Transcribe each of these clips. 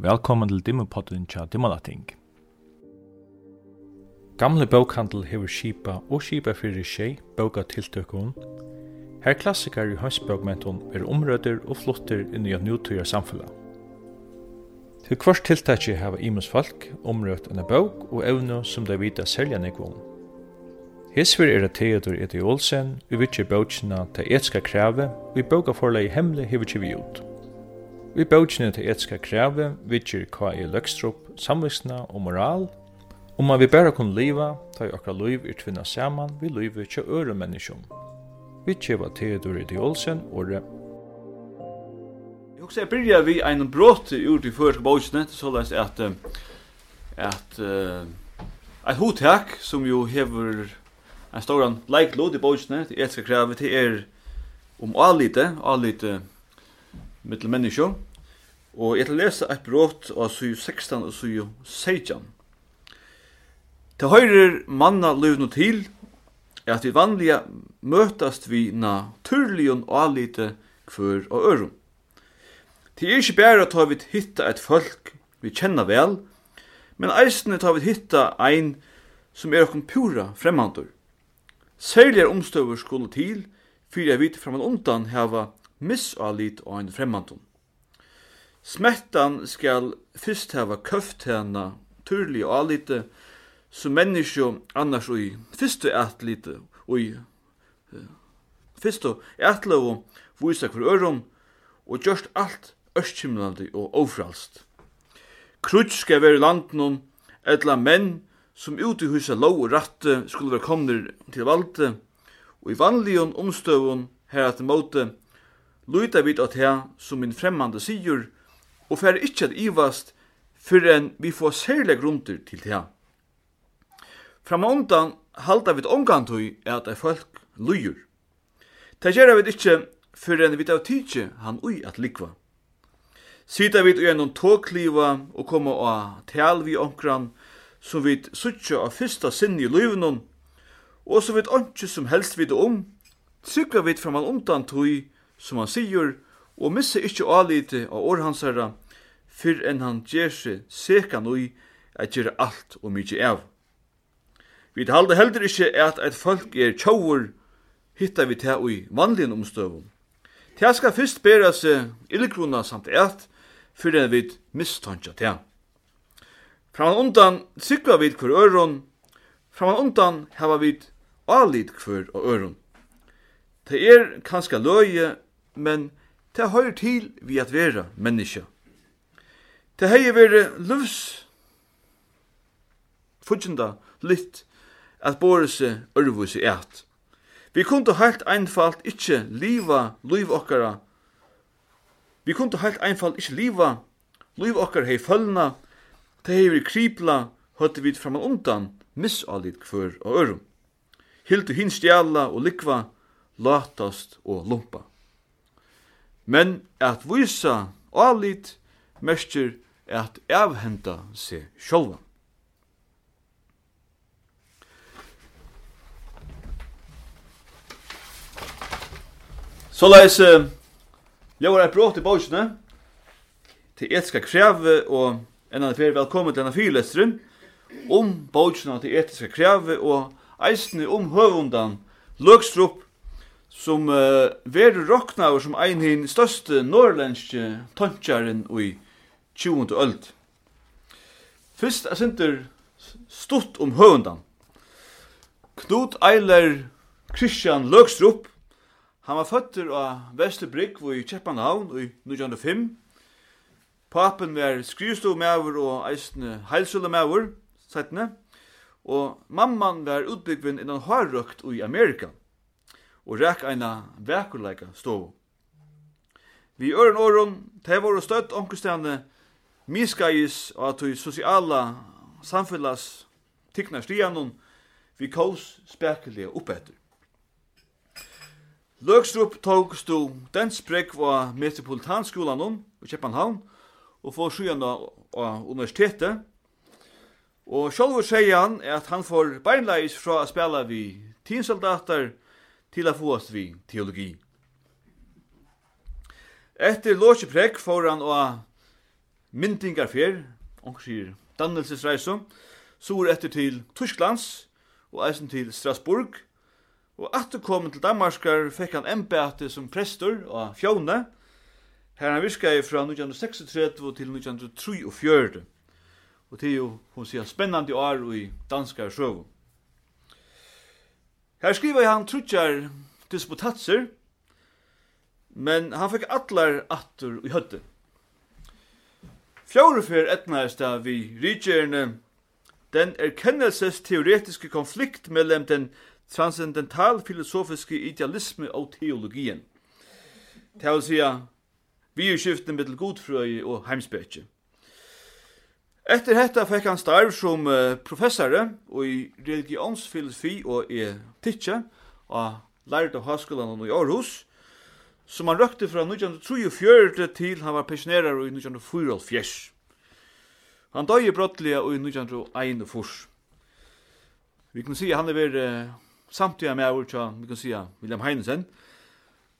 Velkommen til Dimmepodden tja Dimmalating. Gamle bókhandel hefur skipa og skipa fyrir tjei bókatiltøkun. Her klassikar i hønsbókmentun er omrøder og flotter inn i nutøyar samfella. Til kvart tiltakje hava imus folk omrødt enn bók og evne som de vita selja nekvån. Hesver er at Theodor Edi Olsen, vi vitsi bókina til etska krave, vi bókaforlega i hemle hefur tjevi ut. Vi bøkene til etiska kreve, vidtjer hva er løgstrup, samvisna og moral, om man vi bare kunne leva, ta i okra liv er tvinna saman, vi livet til øre menneskjum. Vi tjeva Theodor Edi Olsen, åre. Jeg husker jeg byrja vi ein brått ur i første bøkene, så lest at at et hotak som jo hever en stor leiklod i bøkene, til etiska kreve, det er om alite, alite, alite, mittel mennesker. Og jeg til lese et brot av 16 og 16. Det høyrer manna løvno til er at vi vanliga møtast vi naturligen og alite kvør og ørum. Det er ikke bare at vi hitta et folk vi kjenner vel, men eisne tar vi hitta ein som er okkur pura fremmandur. Særligere omstøver skulle til, fyrir jeg vidt framan undan heva missallit og ein fremmantun. Smettan skal fyrst hava køft hana turlig og alite, som menneskje annars ui fyrstu atlite ui fyrstu atlevo vysa hver ørum og gjørst alt ørskimlandi og ofralst. Krutsk skal være landnum etla menn som ute i huset lov og ratte skulle være kommet til valde, og i vanlige omstøvun her at måte luta vit at her som min fremmande sigur, og fer ikkje at ivast fyrir enn vi får særlig grunder til det. Framma undan halda vit omgantui at ei folk lujur. Det gjerra vit ikkje fyrir enn vit av tidsi han ui at likva. Sita vit ui enn tåkliva og koma a tal vi omkran, som vit suttja av fyrsta sinni i luivnun, og som vit ontsju som helst vit om, trykka vit framan undan tui, som han sier, og missa ikkje alite av århansherra, fyrr enn han gjer seg sekan ui at gjere alt og mykje av. Vi halda heldur ikkje at eit folk er tjauur, hittar vi ta ui vanlige omstøvun. Ta skal fyrst bera seg illgrunna samt eit, fyrr enn vi mistankja ta. Framan undan sykva vi kvar øron, framan undan hava vi alit kvar og øron. Det er kanska løye men det høyr til vi at vera menneske. Det hei veri lufs fudjenda litt at bore seg ørvuse eit. Vi kunne heilt einfalt ikkje liva liv okkara. Vi kunne heilt einfalt ikkje liva liv okkara hei følna. Det hei veri kripla høyde vi framan undan misallit kvör og ørum. Hiltu hin stjala og likva, latast og lumpa. Men at vysa alit merkir at avhenta seg sjálvan. Så leis ljóra et brått i bókene til etiska kreve og en av vi velkommen til denne fyrlesteren om bókene til etiska kreve og eisne om høvundan Løgstrup som uh, ver rokna og som ein hin største norrlenske tontjaren i 20. öld. Fyrst er sinter stutt om høvundan. Knut Eiler Christian Løgstrup, han var føtter av Vesterbrygg i Kjeppanhavn i 1905. Papen var skrivstovmæver og eisne heilsulemæver, settene. Og mamman var utbyggvinn innan harrøkt i Amerikan og ræk eina vekurleika stov. Vi øren åren, det var støtt omkustene miskais og at vi sosiala samfellas tiknar stianon vi kås spekelige oppetter. Løgstrup tog stå den sprekk var metropolitanskolan om i Kjepanhavn og får sjøen av universitetet. Og sjálfur sier han at han får beinleis fra å spela vi tinsoldater og til å få oss vi teologi. Etter låsjeprekk får han og myndingarfer, ångsir dannelsesreise, så er etter til Tysklands og eisen til Strasbourg, og atter kom til Danmarskar fikk han embete som prester og fjone, her han virka fra 1936 til 1934, og til jo, hun sier, spennande år i danskar sjøvun. Her skriver han trutjar disputatser, men han fikk allar atur i høtte. Fjórufer etnaist av vi rikjerne den erkennelses teoretiske konflikt mellom den transcendental filosofiske idealisme og teologien. Det vil sija, vi er skiften mittel godfrøy og heimspetje. Etter hetta fekk han starv som professore i religionsfilosofi og i titje og lærte høgskolan i Aarhus, som han røkte fra 1934 til han var pensjonerer i 1944. Han døg i brottlige i 1941. Vi kan si han er ved samtidig med vårt, vi kan si William Heinesen,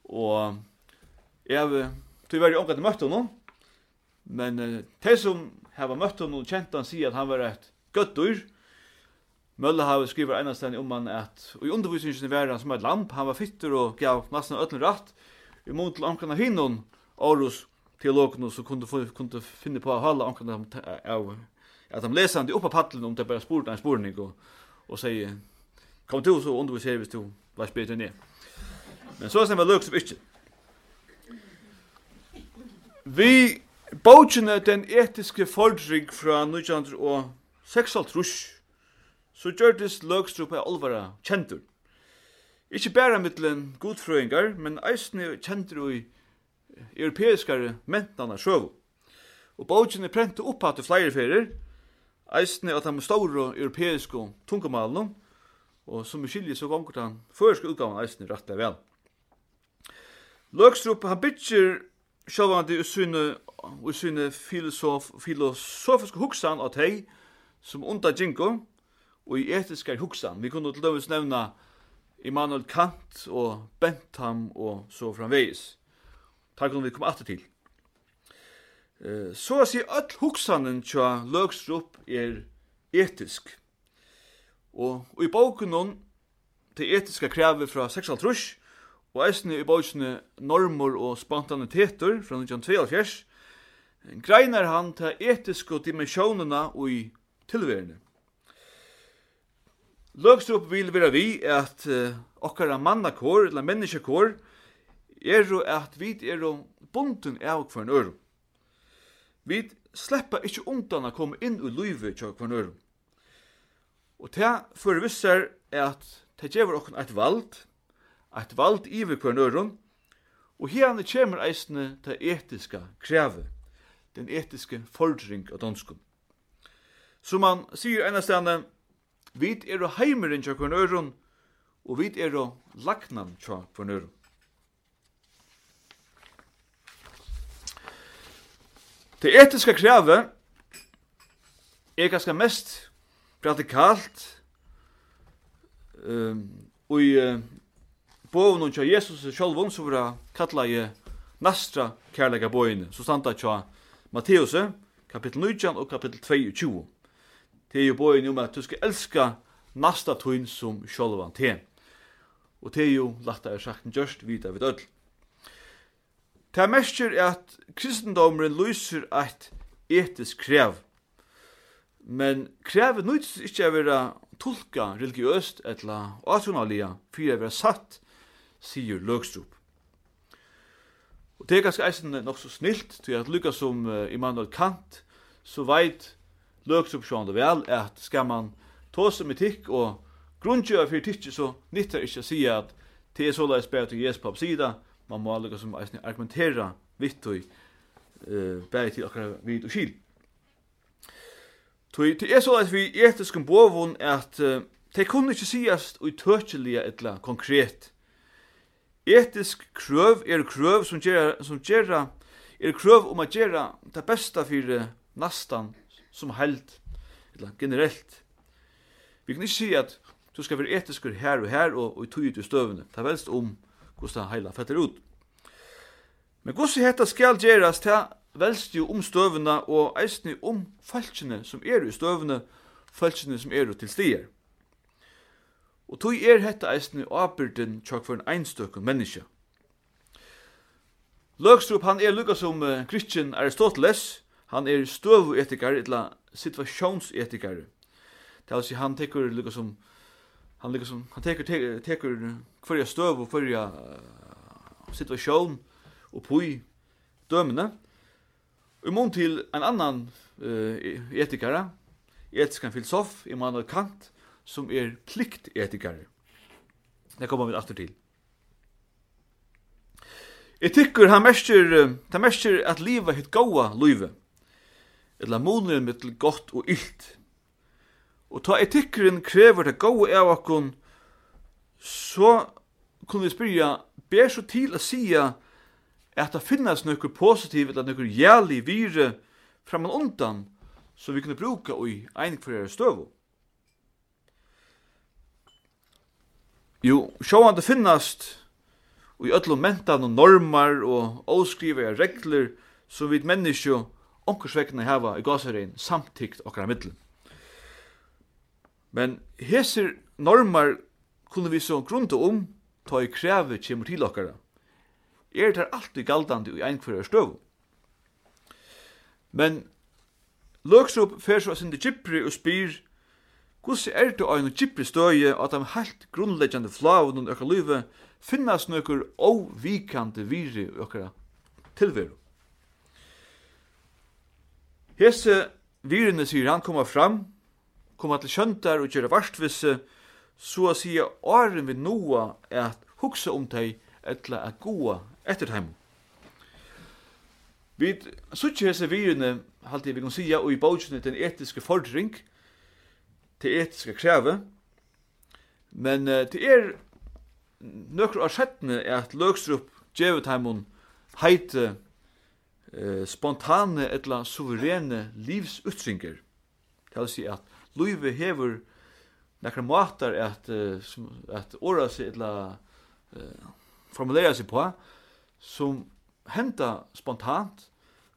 og jeg tog vært i omgang til møtte honom, men uh, de som hava møtt honom og kjent han sier at han var et dyr. Mølle har skriver einastan om han at og i undervisningen var han som et lamp, han var fytter og gav nesten ötlen ratt. I mån til omkring av hinnon, Aarhus teologene som kunne, kunne finne på å holde omkring av at han leser han det opp av paddelen om det bare spurte en spurning og, og sier kom til så underviser hvis du var bedre ned. Men så er det løk som ikke. Vi Bókene Den etiske fordring fra 1906, og 1956 så gjør det løgstrup av alvara kjentur. Ikke bare mittelen godfrøyngar, men eisne kjentur i europeiskare mentana sjøvu. Og bókene prentu oppa til flere ferir, eisne at de store europeiske tungumalen, og som vi skiljer så gongur han førske utgaven eisne rett vel. Løgstrup, han bytjer sjálvandi i sinne i filosof filosofisk hugsan at hey som unda jinko og i etiskar hugsan. Vi kunne til dømes nevna Immanuel Kant og Bentham og så framvegis. Tar kunne vi komme atter til. Eh, så å si all hoksanen tja Løgstrup er etisk. Og, og i boken hon til etiska krevet fra 6,5 Og eisne i bøysene normer og Spontaniteter fra 1922, greinar han til etiske dimensjonene og i tilværende. Løgstrup vil være vi at uh, okkara mannakår, eller menneskekår, er jo at vi er jo bunden av hver nørum. Vi slipper ikkje undan å komme inn i livet til hver nørum. Og det forvisser at det gjør okken et vald, eit vald iver kvar nøron, og herne kjemur eisne ta etiska kreve, den etiske fordring av danskun. Som man sier einastane, vit er heimeren tja kvar nøron, og vit er lagnan tja kvar nøron. Det etiska krevet er ganske mest praktikalt um, og i uh, boven og Jesus sjálvun, som vera kalla i nastra kærlega bøyne, så standa tja Matteus, kapittel 19 og kapittel 22. Det er jo bøyne om at du skal elska nasta tøyn som sjálvan te. Og det er jo lagt er sagt en gjørst vita vid öll. Det er at kristendomren lyser et etisk krev. Men krevet nøytis ikke å være tolka religiøst eller atronalia, for å være satt sier Løgstrup. Og det er ganske eisen nok så snilt, til at lykka som Immanuel Kant, så veit Løgstrup sjående vel, at skal man ta som etikk og grunnkjøy for tikk, så nytter ikke å si at det er så lai bæret til Jesu på sida, man må lykka som eisen argumentera vitt og uh, bæri til akkurat vid og skil. Tui, det er så at vi etiskum bovun at uh, det kunne ikke sies tøtjelige etla konkret. Etisk krøv er krøv som gjerra, som gjerra, er krøv om a gera det besta fyrir nastan som held, eller generelt. Vi kan ikke si at du skal være etiskur her og her og, og i ut i støvene. Det er velst om hvordan heila fetter ut. Men hvordan hetta skal gjerast til velst jo om støvene og eisne om falskene som er i støvene, falskene som er til stier. Og tog er hetta eisne avbyrden tjokk for en einstøkken menneske. Løgstrup, han er lukka som uh, Christian Aristoteles, han er støvuetikar, etla situasjonsetikar. Det vil si, han tekur lukka som, han lukka som, han tekur, tekur, tekur hverja støv og uh, situasjon og pui dømene. Og mun til en annan uh, etikara, etiskan filosof, Immanuel Kant, som er pliktetikare. Det kommer vi aftur til. Etikker har mestir, ta mestir at liva hitt gaua luive. Etla munir mittel gott og illt. Og ta etikkerin krever det gaua av akkun, så kunne vi spyrja, ber så til a sia at det finnes nokkur positiv eller nokkur jævlig vire framan undan, som vi kunne bruka i ein kvarere støvu. Jo, sjåan det finnast og i öllum mentan og normar og avskriva regler som vi menneskje onkursvekkene hava i gasarein samtikt okkar middel. Men hesir normar kunne vi så grunda om ta i krevet kjemur til okkara. Er det alltid galdandi i einkvarjar støv. Men Løksup fer så sin til Kipri og spyr Hvordan er det ein gypri støye at de helt grunnleggjande flavene i okkar livet finnes nøkker óvíkandi viri i okkar tilveru. Hese virene, sier han, koma fram, koma til kjøntar og gjør varstvisse, så å sige åren vi noa er at hugsa om teg etla a goa etter heim. Vi sutje hese virene, halte vi kan sige, og i bautjene den etiske fordring, til etiske kreve, men uh, til er nøkker av sjettene er at løgstrup djevetheimon heite uh, spontane etla suverene livsutsinger. Det vil si at løyve hever nekkar matar at, uh, at åra seg etla uh, formulera seg på som henta spontant,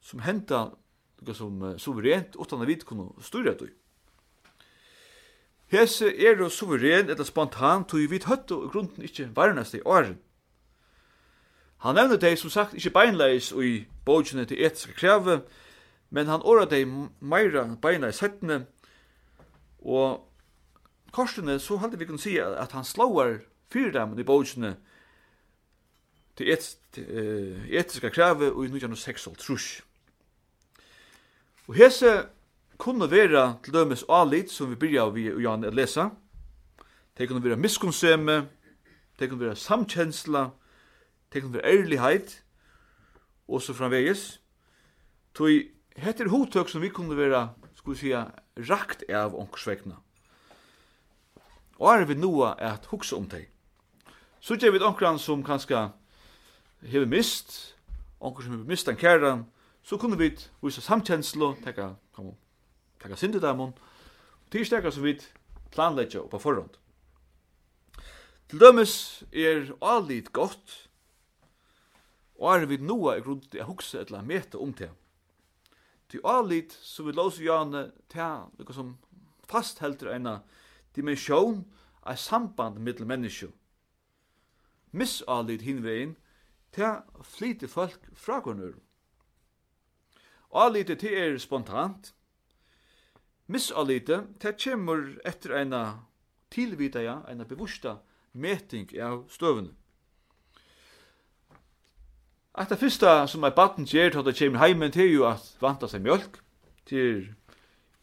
som henta som uh, suverent utan at vi kunne styra det. Hese er jo suveren eller spontan tog vi høtt og grunden ikke varnast i åren. Han nevner deg som sagt ikke beinleis og i bogene til etiske kreve, men han åra deg meira beinleis hettene, og korsene så halde vi kunne si at han slår fyrir dem i bogene til et, etiske kreve og i 1906 og trus. Og hese kunne vera til dømes alit, som vi byrja vi og Jan at lesa. Det kunne vera miskunnsseme, det kunne vera samkjensla, det kunne være ærlighet, og så framveges. Toi, hette er hodtøk som vi kunne vera, skulle vi sija, rakt av onkursvegna. Og er vi noa at hugsa om teg. Så gjør vi onkran som kanska hever mist, onkran som hever mist en kæran, så kunne vi vise samkjenslo, tekka, kom taka sindu i Tí og tirsdagar som vi planleggja på forhånd. Til dømes er allit gott, og er vi noa i grunn til å hugsa eller meta om det. Til allit som vi låser gjerne til noe som fasthelter en dimensjon av samband mellom Miss allit hinvein til flyter folk fra grunnur. Allit til er spontant, Missalite, det kommer etter en tilvita, ja, en bevusta meting av støvene. At det fyrsta som er baden gjør til at det kommer heimen til jo at vanta seg mjölk, til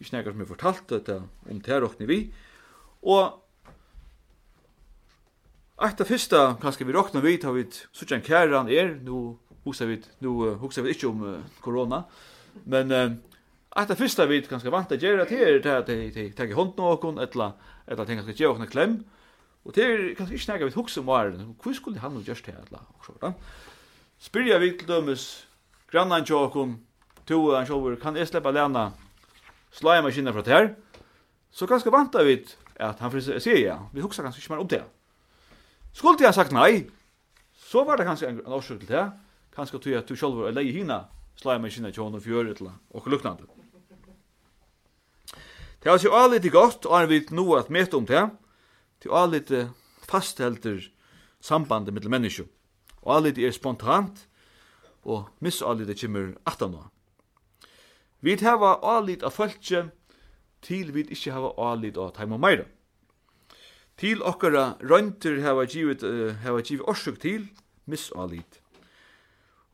ikke nekar som jeg fortalte det om terrokni vi, og at det fyrsta, kanskje vi råkna vi tar vi suttja en kæran er, nå hugsa vi, nå hugsa vi ikkje om uh, korona, men uh, Att det första vi kanske vant att göra det är att det tar i hand någon eller eller tänka ska göra en klem. Och det är kanske inte något vi huxar om var. Hur skulle han nu just här eller så där. Spyrja vi till dömes grannan tjokum to han så kan jag släppa lämna slime maskinen från här. Så kanske vant vi att han får se ja. Vi huxar kanske inte mer om det. Skulle jag sagt nej, så var det kanskje en, en årsøk til det. Kanskje at du sjølv er leie hina, slei meg kina tjån og fjøret til og luknande. Det er altså alltid godt, og er vi noe at møte om det, til alltid fasthelter sambandet mellom mennesker. Og alltid er spontant, og miss alltid kommer at nå. Vi hava alltid av fölkje, til vi ikke hava alltid av time og meira. Til okkara røynter hava givet, uh, hava givet orsøk til miss misalit.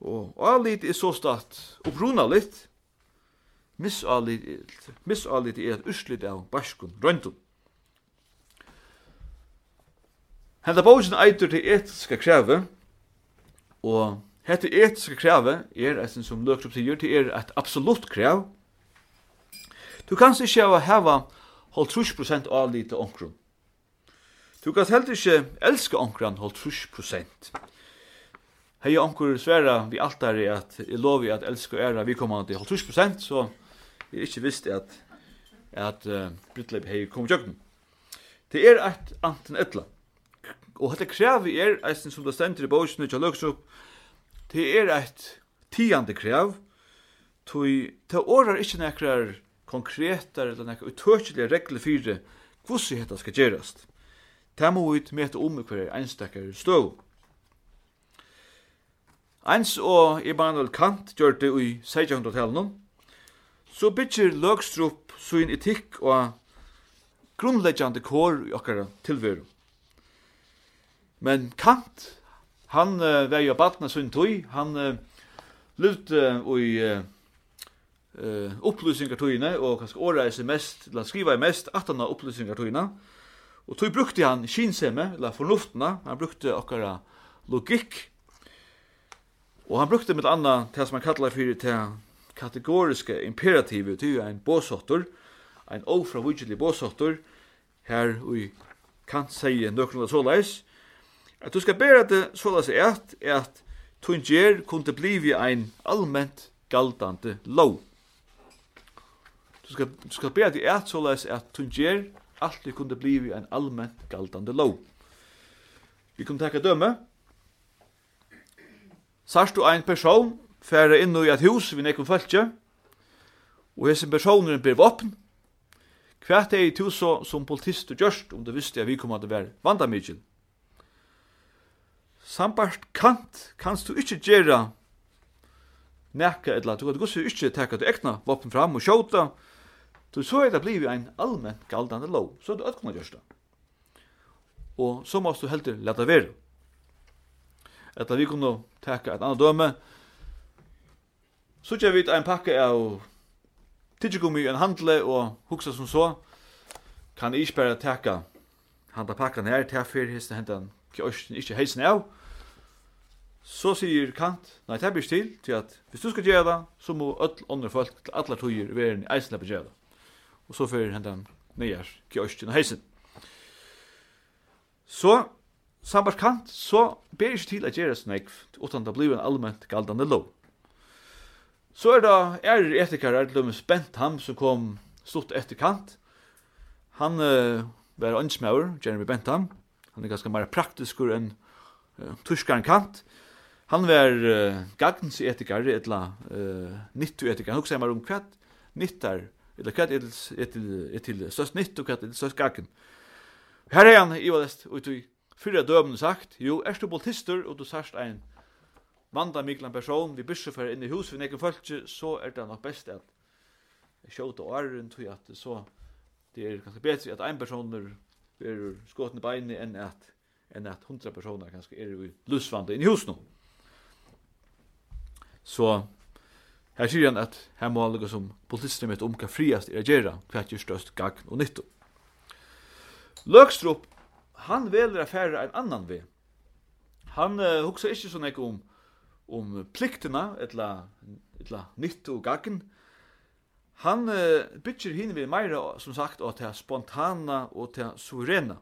Og alit er så statt opprunalit, misalit er et uslit av baskun røyndun. Henda bókin eitur til etiska krevi, og hetta etiska krevi er, eisen som lukt upp til er et absolutt krev. Du kanst ikkje hava hava hold 30% av lite onkrum. Du kanst heldur ikkje elska onkran hold 30%. Hei onkur sværa vi altari at i lovi at elska og æra vi kommer til hold 30%, så Jeg er ikke visst at, at uh, Britleip hei kom i. Det er et anten etla. Og hette krev er, eisen som det stender i bøysene løks opp, det er et tiande krev, tog det årar ikkje nekrar konkretar eller nekrar utøkjelige regler fyrir hvordan dette skal gjerast. Det må vi møte om hver einstakkar støv. Eins og Immanuel Kant gjør det i 1600-tallet så bytjer Løgstrup sin etikk og grunnleggjande kår i okkara tilveru. Men Kant, han uh, var jo badna sin tøy, han uh, levde uh, i uh, uh, opplýsingartøyene, og kanskje året er mest, eller skriva er mest, at han har opplýsingartøyene, og tøy brukte han kinsemme, eller fornuftene, han brukte okkara logikk, og han brukte med anna, til som han kallar fyrir til kategoriska imperativet till en båsottor, en ofravudgelig båsottor, her vi kan säga nøkron av såleis, at du skal bæra det såleis er at tunger kunde blivi ein allment galdande lov. Du skal, du skal bæra det et såleis at tunger alltid kunde blivi ein allment galdande lov. Vi kunne takka døme. Sarst du ein person færa inn i et hus vi nekker fölkje, og hese personer ber våpen, Hvert er i så som politist og gjørst, om du visste at vi kom at det var vandamidgjel. Sambart kant, kanst du ikkje gjera nekka etla, du kan gussi ikkje teka du ekna våpen fram og sjåta, du så er det blivi ein allmenn galdande lov, så er det ötkona gjørst Og så måst du heldur leta vera. Etla vi kunne teka et annet døme, Så gjør vi en pakke av tidsgummi i en handle og hugsa som så. Kan jeg ikke bare teka handa pakkan her, til fyrir histen hentan kjøsten ikke heisen av. Så sier Kant, nei, det er til, til at hvis du skal gjøre det, så må öll andre folk til alle togjer være i eisen på gjøre. Og så fyrir hentan nyer kjøsten og heisen. Så, sambart Kant, så ber ikke til at gjøre snakk, utan det blir en allment galdande lov. Så er det er etikar er det spent ham som kom stort etterkant. Han uh, var ønsmauer, Jeremy Bentham. Han er ganske mer praktisk enn uh, tyskaren kant. Han var uh, gagns etikar, etla uh, nyttu etikar. Han hugsa meg om kvart nyttar, eller hva er til størst nytt og kvart er til størst gagn. Her er han, Ivalest, og du fyra dømen sagt, jo, er du politister, og du sørst ein vanda miklan person vi byssu fer inn i hus við nekkur folk så er det nok best at skjóta åren tog at så det er kanskje betri at ein personer er skotne beini enn at enn at 100 personer kanskje er i lusvanda inn i hus nå. Så her sier han at her må alle som politister mitt om hva friast er gjerra, hva er størst gagn og nytto. Løgstrup, han veler affæra en annan vi. Han uh, huksar ikkje sånn ekk om um, om plikterna, etla, etla nytt og gaggen. Han uh, bytjer hin vi meira, som sagt, og til spontana og til suverena.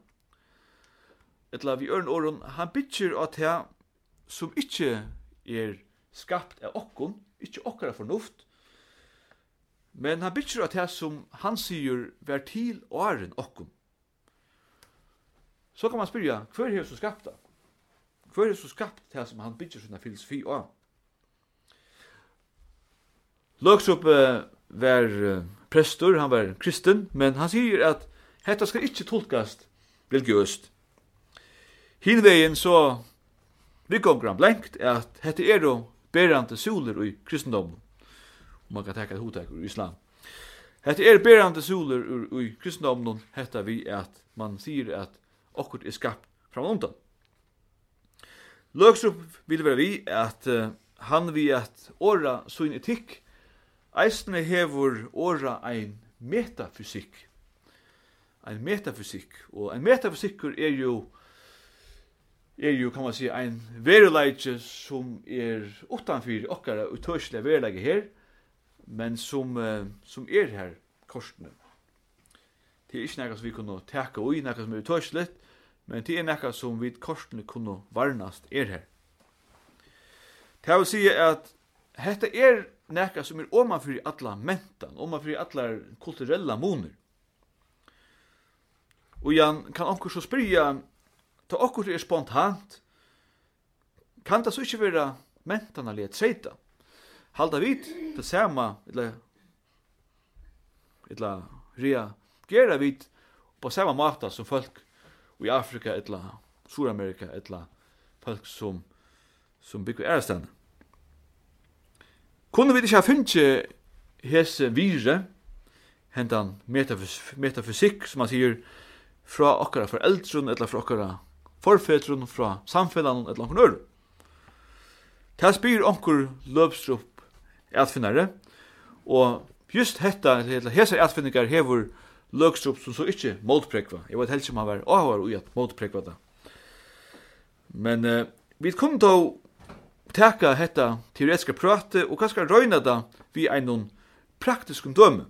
Etla vi ørn åren, han bytjer og til som ikkje er skapt av okkon, ikkje okkara fornuft, men han bytjer av til som han sier vær til åren okkon. Så kan man spyrja, hver hef som skapt Hver er så skapt det som han bygger sin filosofi av? Løksup var prestor, han var kristen, men han sier at hetta skal ikkje tolkast religiøst. Hinvegen så vi gonger han blenkt at hetta er jo berante soler i kristendommen. Og man kan tekka hotek i islam. Hetta er berande soler i kristendom, hetta vi at man sier at okkur er skapt framundan. Løgstrup vil være vi at uh, han vi at åra sin etikk eisne hevur åra ein metafysikk. Ein metafysikk. Og ein metafysikkur er jo er jo, kan man si, ein veruleitje som er utanfyr okkara utørslega veruleitje her, men som, uh, som er her korsene. Det er ikke nekka som vi kunne teka ui, nekka som er utørsligt, men det er nekka som vi korsene kunne varnast er her. Det vil si at hette er nekka som er omanfyrir alla mentan, omanfyrir alla kulturella moner. Og jan, kan onkur så spyrja, ta okkur er spontant, kan det så ikkje vera mentan alliet treita? Halda vit, det sama, eller, eller, rea, gera vit på sama mata som folk i Afrika etla Sydamerika etla folk som som bygger ærastan. Kunne vi ikke ha funnet hese vire, hentan metafys metafysik, som man sier, fra okkara foreldrun, eller fra okkara forfedrun, fra samfellan, eller okkara nørru. Ta spyr onkur løpstrup etfinnare, og just hetta, hesa etfinningar hevur Løgstrup som så ikkje motprekva. Jeg vet helst om han var åhvar ui at motprekva da. Men uh, vi kom då teka hetta teoretiska prate og kanskje røyna da vi er noen praktisk døme.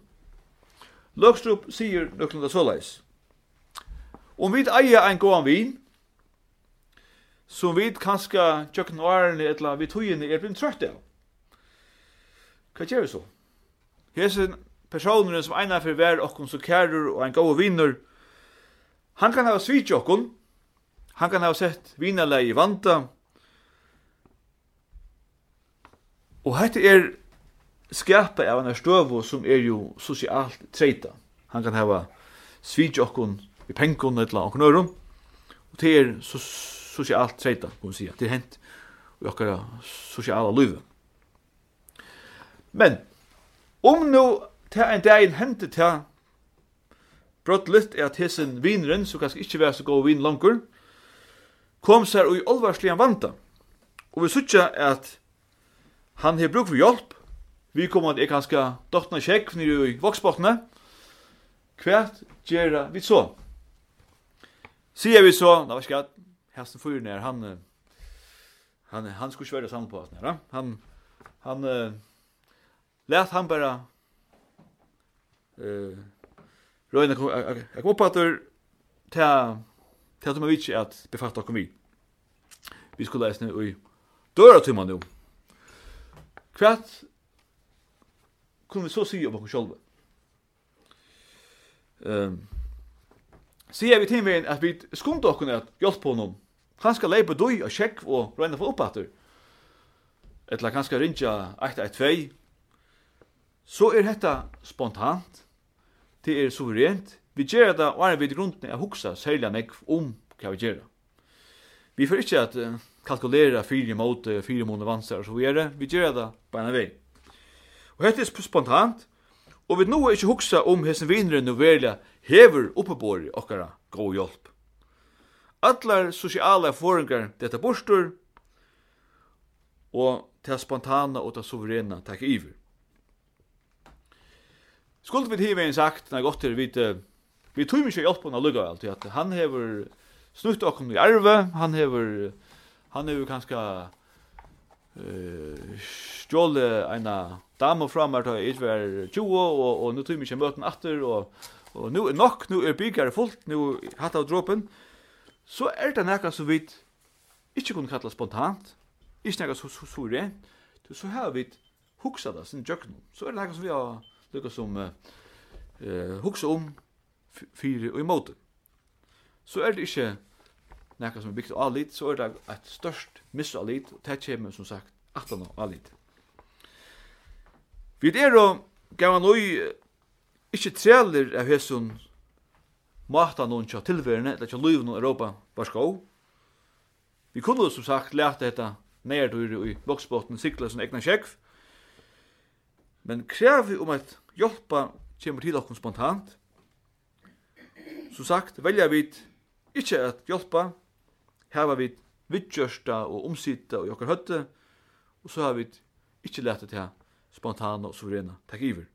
Løgstrup sier nøkken da såleis. Om vi eier ein gåan vin, som vi kanskje tjøkken årene etla vi togene er blitt trøtt av. Hva gjør vi så? Hesen personer som einar för vär och så kärur og ein god vinner. Han kan ha svit jokken. Han kan ha sett vinarle i vanta. Og hette er skapa av en støvo som er jo sosialt treita. Han kan hava svit okkun i penkun eller anken øron. Og det er so sosialt treita, kan man sige. Det er hent i okkara sosiala livet. Men, om nu ta en dag hendte til litt er at hesen vineren, som kanskje ikke var så god vin langer, kom seg og i olvarslig han vanta. Og vi sutja at han har brug for hjelp, vi kommer at jeg kanskje dottene kjekk nere i voksbottene, hvert gjør vi så. Sier vi så, da var skatt, hesten fyrer ned, han, han, han skulle ikke være sammen på oss, han, han, uh, let han bare eh røyna kom jag kom på til at ta som vi at befatt dere vi. Vi skulle lese ned i døra til man nu. Kvart vi så si om oss själva. Ehm Sier vi til at vi skumte okken at hjelp på noen. Han skal leipa døy og sjekk og røyna for oppater. Etla han skal rinja 112. Så er dette spontant det er suverent. Vi gjør det, og er vi til grunden er huksa særlig nekv om hva vi gjør. Vi får ikke at uh, kalkulera fire mot fire måneder vansar, så vi gjør det. Vi gjør det på en vei. Og dette er spontant, og vi nå er ikke huksa om hessen vinere nu verla hever oppebåri okkara god hjelp. Allar sosiale erfaringar dette bostur og det spontana og det suverena takk iver. Skulle vi hive en sagt, når när gott vi vi tog mycket hjelp på när lugga allt at han hever snutt och kom i arve, han hever han hever kanskje uh, stjåle en dame fram att til är var 20 och och nu tog møten möten og, og nå er nok nå er byggar fullt nu hatt av dråpen, så er det näka som vi ikke kunne kalla spontant ikke näka så så så rent, så har vi huxat det sin jöknum så er det näka som vi har lukka som eh, hugsa om fyrir og imot. Så er det ikkje nekka som er bygd av alit, så er det et størst miss alit, og det kommer som sagt atlan av alit. Vi er og gav han oi ikkje trealer av hesson matan noen tja tilværende, eller tja luven og Europa var skov. Vi kunne som sagt lete dette nærdur i voksbotten sikla som egna sjekv, men krev om et hjelpa kemur til okkur spontant. Som sagt, velja vit ikkje at hjálpa, hava vit vidgjørsta og omsita og jokkar høtte, og så har vit ikkje leta til spontana og suverena takk iver.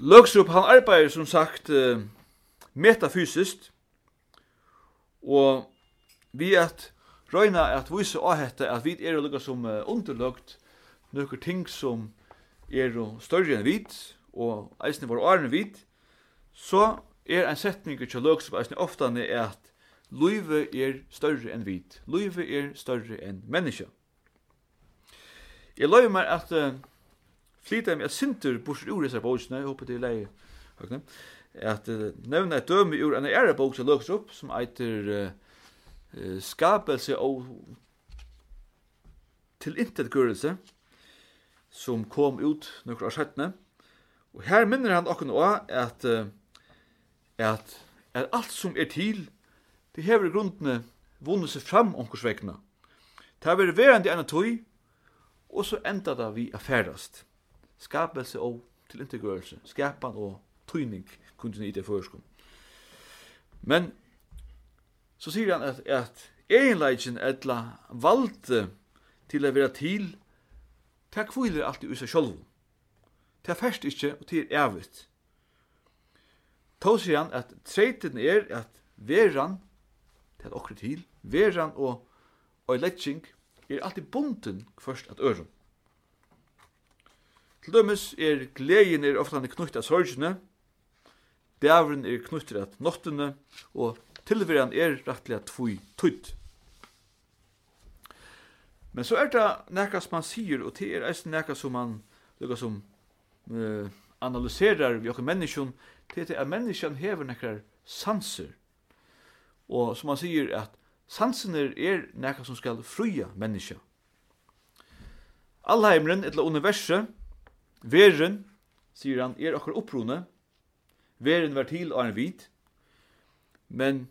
Løgstrup, han arbeider som sagt metafysiskt, og vi at røyna at vise å hette at vi er lukka som underløgt nokkur ting som er større enn vit, og eisne var åren vit, så er ein setning til løk som eisne ofta er at Luive er større enn vit. Luive er større enn menneske. Jeg løy meg at uh, flyta meg at sinter bors ur disse bøkene, jeg håper det er leie, høyne, at uh, nevne et døme ur en ære bok som løks opp, som eiter uh, skapelse og til intet gørelse, som kom ut nokre av seinne. Og her minner han okkur nå at, at, at alt som er til, det hever grunnene vunnet seg fram omkursvekkene. Det har vært verandre enn tøy, og så enda da vi er færdast. Skapelse og tilintegørelse, skapan og tøyning kunne i det førskum. Men så sier han at, at egenleikjen etla valgte til å være til Det kvile alt i seg sjølv. Ta fest færst ikkje, og til er evigt. Tå sier han at treiten er at veran, til okkur til, veran og og letching er alltid bunden først at øren. Til dømes er gleden er ofta knutt av sorgene, dævren er knutt av nottene, og tilveran er rettelig at tvoi tutt. Men så er det nekka som man sier, og det er eisen nekka som man lukka som uh, analyserar vi okkur menneskjon, det er at menneskjon hever nekkar sanser. Og som man sier at sansener er nekka som skal fruja menneskja. Allheimren, etla universet, veren, sier han, er okker opprone, veren var til og er vit, men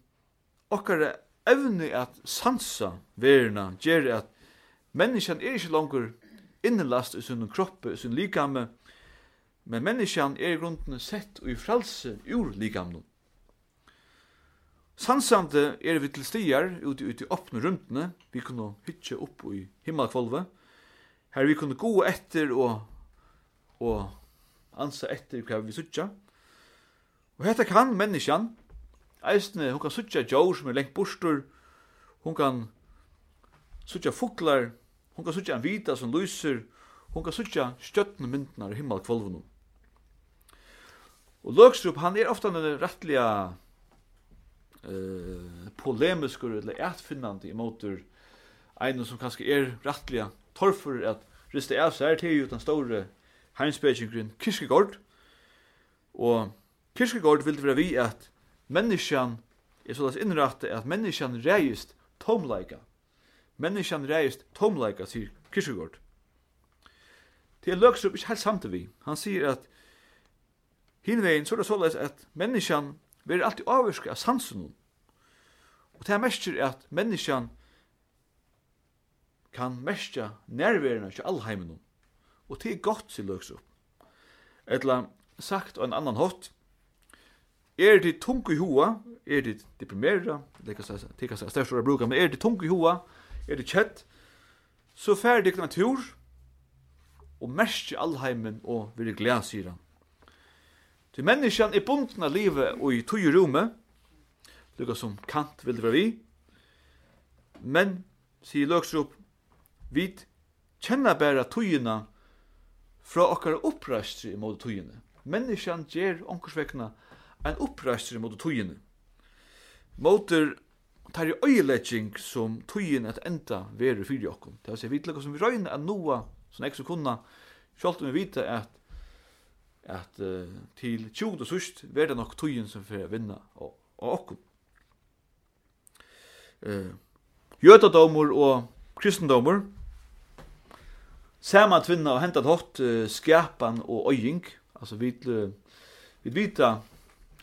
okkar evne at sansa verena, gjer at Menneskjan er ikkje langer innelast i sin kroppe, i sin likame, men menneskjan er i grunden sett og i fralse ur likamene. Sansande er vi til stier ute ute i åpne rundene, vi kunne hytje opp i himmelkvolvet, her vi kunne gå etter og, og ansa etter hva vi sutja. Og hetta kan menneskjan, eisne, hun kan sutja djår som er lengt bostur, hun kan sutja fuklar. Hon kan suttja en vita som lyser. Hon kan suttja stjøttene myndene og himmelkvolvene. Og Løgstrup, han er ofta en rettliga eh, polemiskur eller etfinnande imotur ein som kanskje er rettliga torfur at riste av seg til utan store heimspekingren Kirkegård. Og Kirkegård vil være vi at menneskjan er sånn innrattet at menneskjan reist tomleika Menneskjan reist tomleika, sier Kirchegård. Det er Løkstrup ikke helt samt vi. Han sier at hinvegin så er det såleis at menneskjan vil alltid avvirka av sansen. Og det er mest at menneskjan kan mestja nærverina til allheimen. Og det er godt, sier Løkstrup. Etla sagt og en annan hot, er det tungt i hoa, er det deprimera, det kan seg størst å bruka, men er det tungt i hoa, er det kjett, så fer det en tur, og merke allheimen og vil glede, sier han. Til menneskene er bunden av livet og i tog rommet, lukka som kant vil det være vi, men, sier Løksrup, vi kjenner bare togene fra okkar i måte togene. Menneskene gjør omkorsvekkene en opprøstre i måte togene. Måter tar i øyelegging som tøyen at enda veru fyrir okkum. Det vil si, vi tilakka som vi røyna at noa, som ekki kunna, sjálft om vi vita at, at uh, til 20 og sust, verda nok tøyen som fyrir vinna og okkom. Uh, Jøtadomur og kristendomur, Sama tvinna og hentat hot uh, skapan og øying, altså vi, uh, vi vita,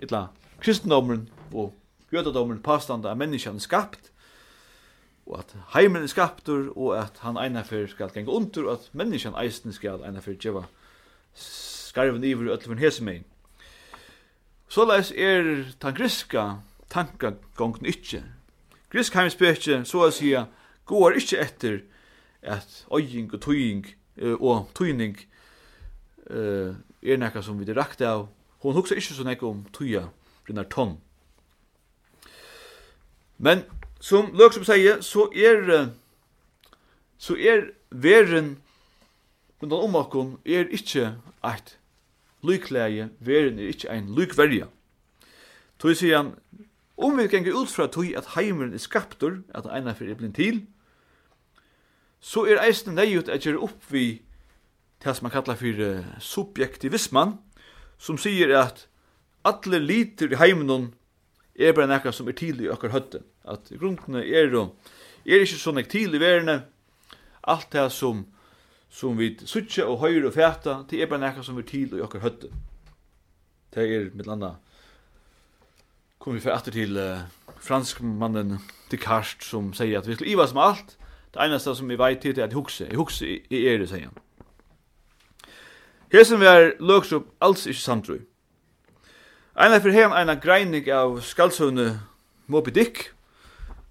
illa kristendomren og jødadomen påstande at menneskene er skapt, og at heimen er skaptur, og at han einafer skal genge under, og at menneskene eisen skal einafer djeva skarven iver og ætlefun Så leis er tan griska tankagången ikkje. Grisk heimspekje, så å sija, går ikkje etter at øying og tøying og tøyning er nekka som vi direkte av. Hon hugsa ikkje så nekka om tøya, brinnar tonn. Men som Løksom sier, så er så er veren rundt om okkon er ikkje eit lykleie, veren er ikkje ein lykverja. Tog sier han, om vi ganger ut fra tog at heimeren er skaptur, at eina fyrir er blind til, så er eisen neiut at gjøre opp vi det som man kallar for subjektivisman, som sier at alle liter i heimenon er bare nekka som er tidlig i okkar høtte. At grunnene er jo, er ikke sånn ek tidlig i verene, alt det som, som vi suttje og høyre og fæta, det er bare nekka som er tidlig i okkar høtte. Det er mitt landa, kom vi fra etter til uh, franskmannen Descartes som sier at vi skal iva som alt, det eneste som vi veit til er at hukse, jeg hukse i er det, sier han. Hesen vi er løks opp alls ikke samtrøy. Einar fyrir heim eina greining av skaldsøvne Moby Dick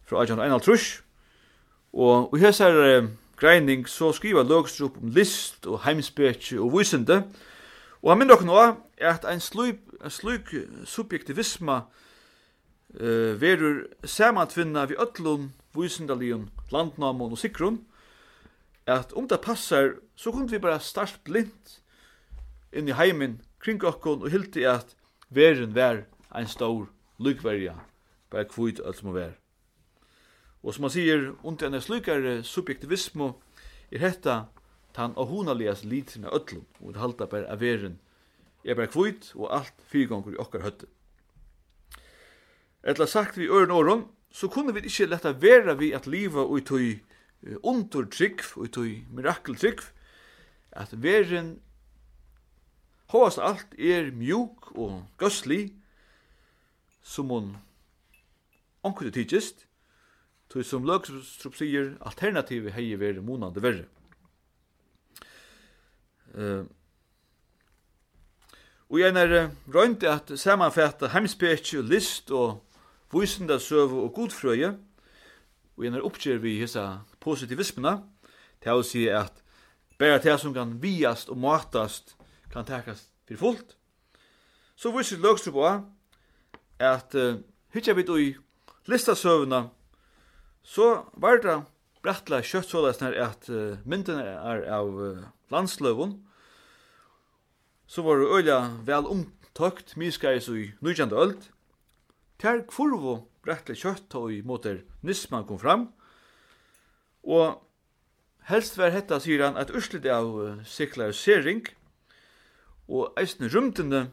fra Ajan Einar Trush. Og i hessar eh, greining så skriva Løgstrup om list og heimspeki og vysende Og han minner okkur nå at ein sluip, en sluik subjektivisma uh, verur samantvinna vi öllum vysendalion landnamon og sikrun at om det passar så kunne vi bara start blint inn i heimin kring okkon og hilti at Veren vær ein stor lykverja, bare kvitt alt som vær. Og som man sier, under en slukare subjektivismo, er hetta tan og hunalias litrina öllum, og det halda bare av veren, er bare kvitt og alt fyrgongur i okkar høtte. Etla sagt vi øren åren, så kunne vi ikkje letta vera vi at liva og i tøy undertrykv, og i tøy mirakeltrykv, at veren Hóast alt er mjuk og gøsli, som hon onkur tidsist, tog som løgstrup sier, alternativet hei veri monande verre. Uh, og jeg er røyndi at samanfætta heimspetje, list og vísindasøvu og godfrøye, og jeg er oppgjør vi hessa positivismena, til å si at bare det som kan viast og matast kan takas fyrir fullt. Så viser Løgstrup på at uh, hitja vi i listasøvna, så var det brattla kjøtt såleis at uh, mynden er av uh, landsløvun, så var det øyla vel omtøkt miskais i nøyjande øld. Ter kvorvo brattla kjøtt og måter nisman kom fram, og helst var hetta, sier han, at urslit av uh, siklarisering, og eisne rymtene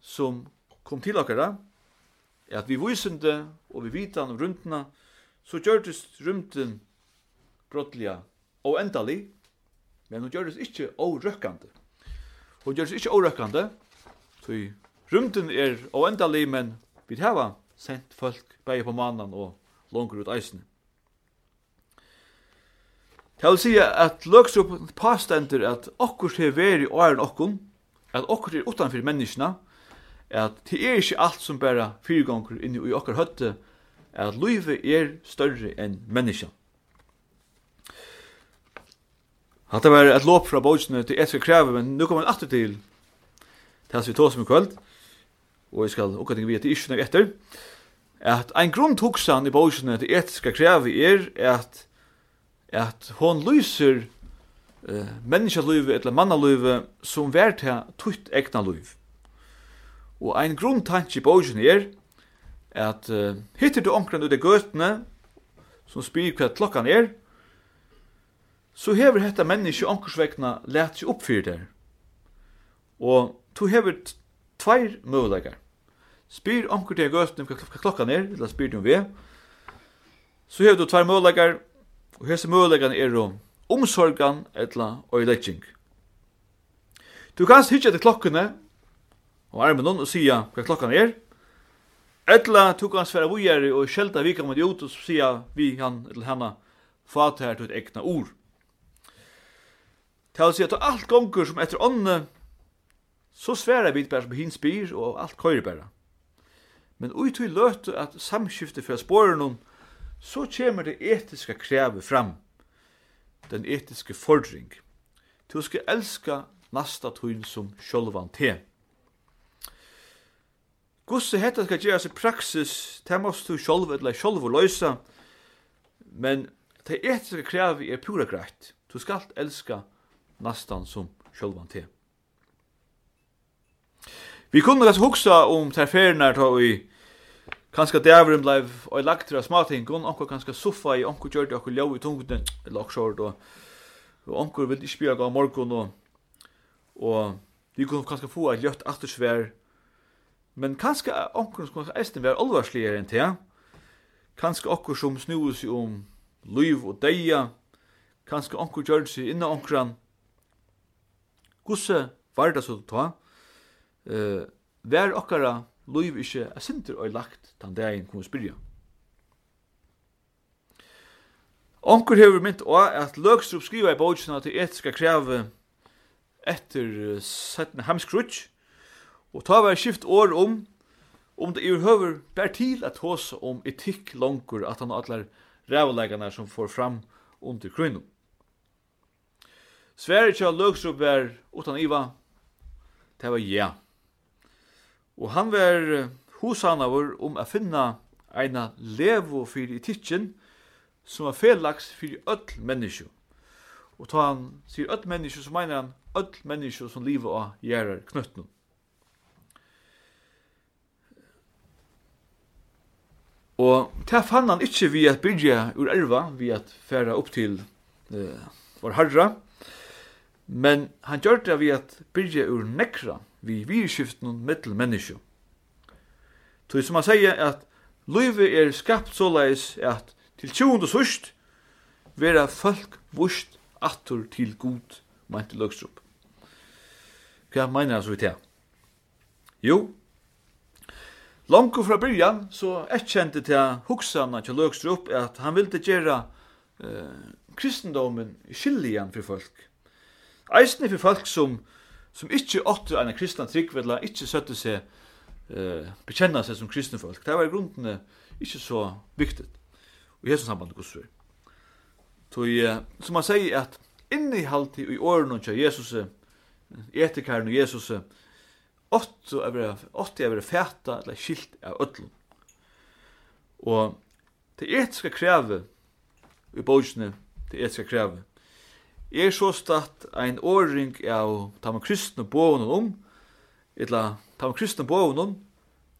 som kom til okkara, er at vi vysende og vi vitan om rymtene, så gjørtes rymten brottliga og endali, men hun gjørtes ikkje årøkkande. Hun gjørtes ikkje årøkkande, så rymten er og endalig, men vi hava sendt folk bæg på mannen og langer ut eisen. Det vil si at løgstrup påstender at okkur til veri er okkur, at okkur er utanfyr menneskene, at det er ikke alt som bare fyrgånger inni i okkur høtte, at livet er større enn menneskene. Hatta var et lop fra bókene til etter kreve, men nu kommer en atter til til vi tås med kvöld, og jeg skal okkur ting vi etter ikke etter, at ein grunn tuksan i bókene til etiska krevi er at at hon lyser eh, menneskelivet eller mannalivet som vært her tutt egna liv. Og ein grunntanke i bogen er at uh, hittir du omkring ut i gøtene som spyr hva klokkan er, så hever hetta menneske omkursvekna let seg oppfyr der. Og to hever tveir møvlegar. Spyr omkring til gøtene hva klokkan er, eller spyr du om vi, så hever du tveir møvleikar, og hese møvleikar er om omsorgan etla øylegging. Du kanst hitja til klokkene og armen og sia hva klokkan er. Etla du kanst vera vujeri og sjelta vika mot ut og sia vi han eller hana fat her til et ekna ord. Til å si at alt gongur som etter ånne så sværa vi bare som hin spyr og alt køyre bare. Men ui tui løtu at samskiftet fra spåren så kommer det etiska krevet fram den etiske fordring. Du skal elska nasta tøyn som sjølvan te. Gusse hetta skal gjerast i praksis, det måst du sjølv eller sjølv løysa, men det etiske krevet er pura greit. Du skal elska nastan som sjølvan te. Vi kunne lesa hugsa om terfernar ta i Kanskje dæveren blei og lagt til smatingon, onkur kanskje soffa i, onkur gjør det okkur ljau i tungten, eller okkur og, og onkur vil ikke spjøk morgun morgon, og, og vi kunne kanskje få et ljøtt attersvær, men kanskje onkur skulle æstin vera alvarsligere enn til, kanskje okkur som snur seg om liv og deia, kanskje onkur gjør seg innan onkran, gusse var det så ta, uh, vær okkara liv ikkje er sinter og lagt tan dagen kom spyrja. Onkur hefur mynt og at Løgstrup skriva i bókina til etiska kreve etter setna hemskrutsk, og ta var skift år om om det er høver bær til at hos om etikk langkur at han allar rævlegarna som får fram under krynum. Sverre kjall løgstrup var utan iva, det var ja. Yeah. Og han var husanavur om a finna eina levo fyrir titjen som var felags fyrir öll menneskju. Og ta han sier öll menneskju, så meiner han öll menneskju som liva av gjerar knøttnu. Og ta fann han ikkje vi at byrja ur erva, vi at færa upp til eh, vår herra, men han gjør det vi at byrja ur nekra, vi virskiften mittel menneske. Tog som han sier at Løyve er skapt såleis at til tjond og sørst vera folk vurst attur til god, meinte Løgstrup. Hva mener han så vidt her? Jo, langt fra byrjan så erkjente til hugsanar til Løgstrup at han ville gjøre eh, kristendomen skilligan for folk. Eisne for folk som som ikkje åtte en kristna tryggvedla, ikkje søtte seg, eh, bekjenna seg som kristne folk. Det var i grunden ikke så viktig. Og Jesus samband med vi. Så eh, som han sier at innihalt i åren til Jesus, etikaren og Jesus, åtte er være fæta eller skilt av ødlom. Og det etiska krevet i bogsne, det etiska krevet, er så stått ein åring av tamma kristne bogen om, etla tamma kristne bogen om,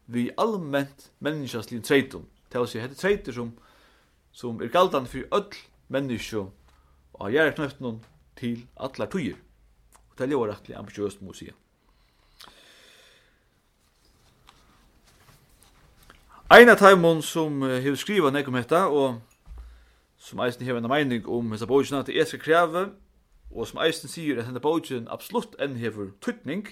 vi allment menneskaslig treitum. Det vil si, hette treitur som, som er galdan fyrir öll menneskjo og gjerra knøftnum til allar tøyer. Og det er jo rettelig ambisjøst, må sige. Ein av taimon som hefur skriva nekum hetta og som eisen hever en meining om hessa bókina til eska kreve, og som eisen sier at henne bókin absolutt enn hever tuttning,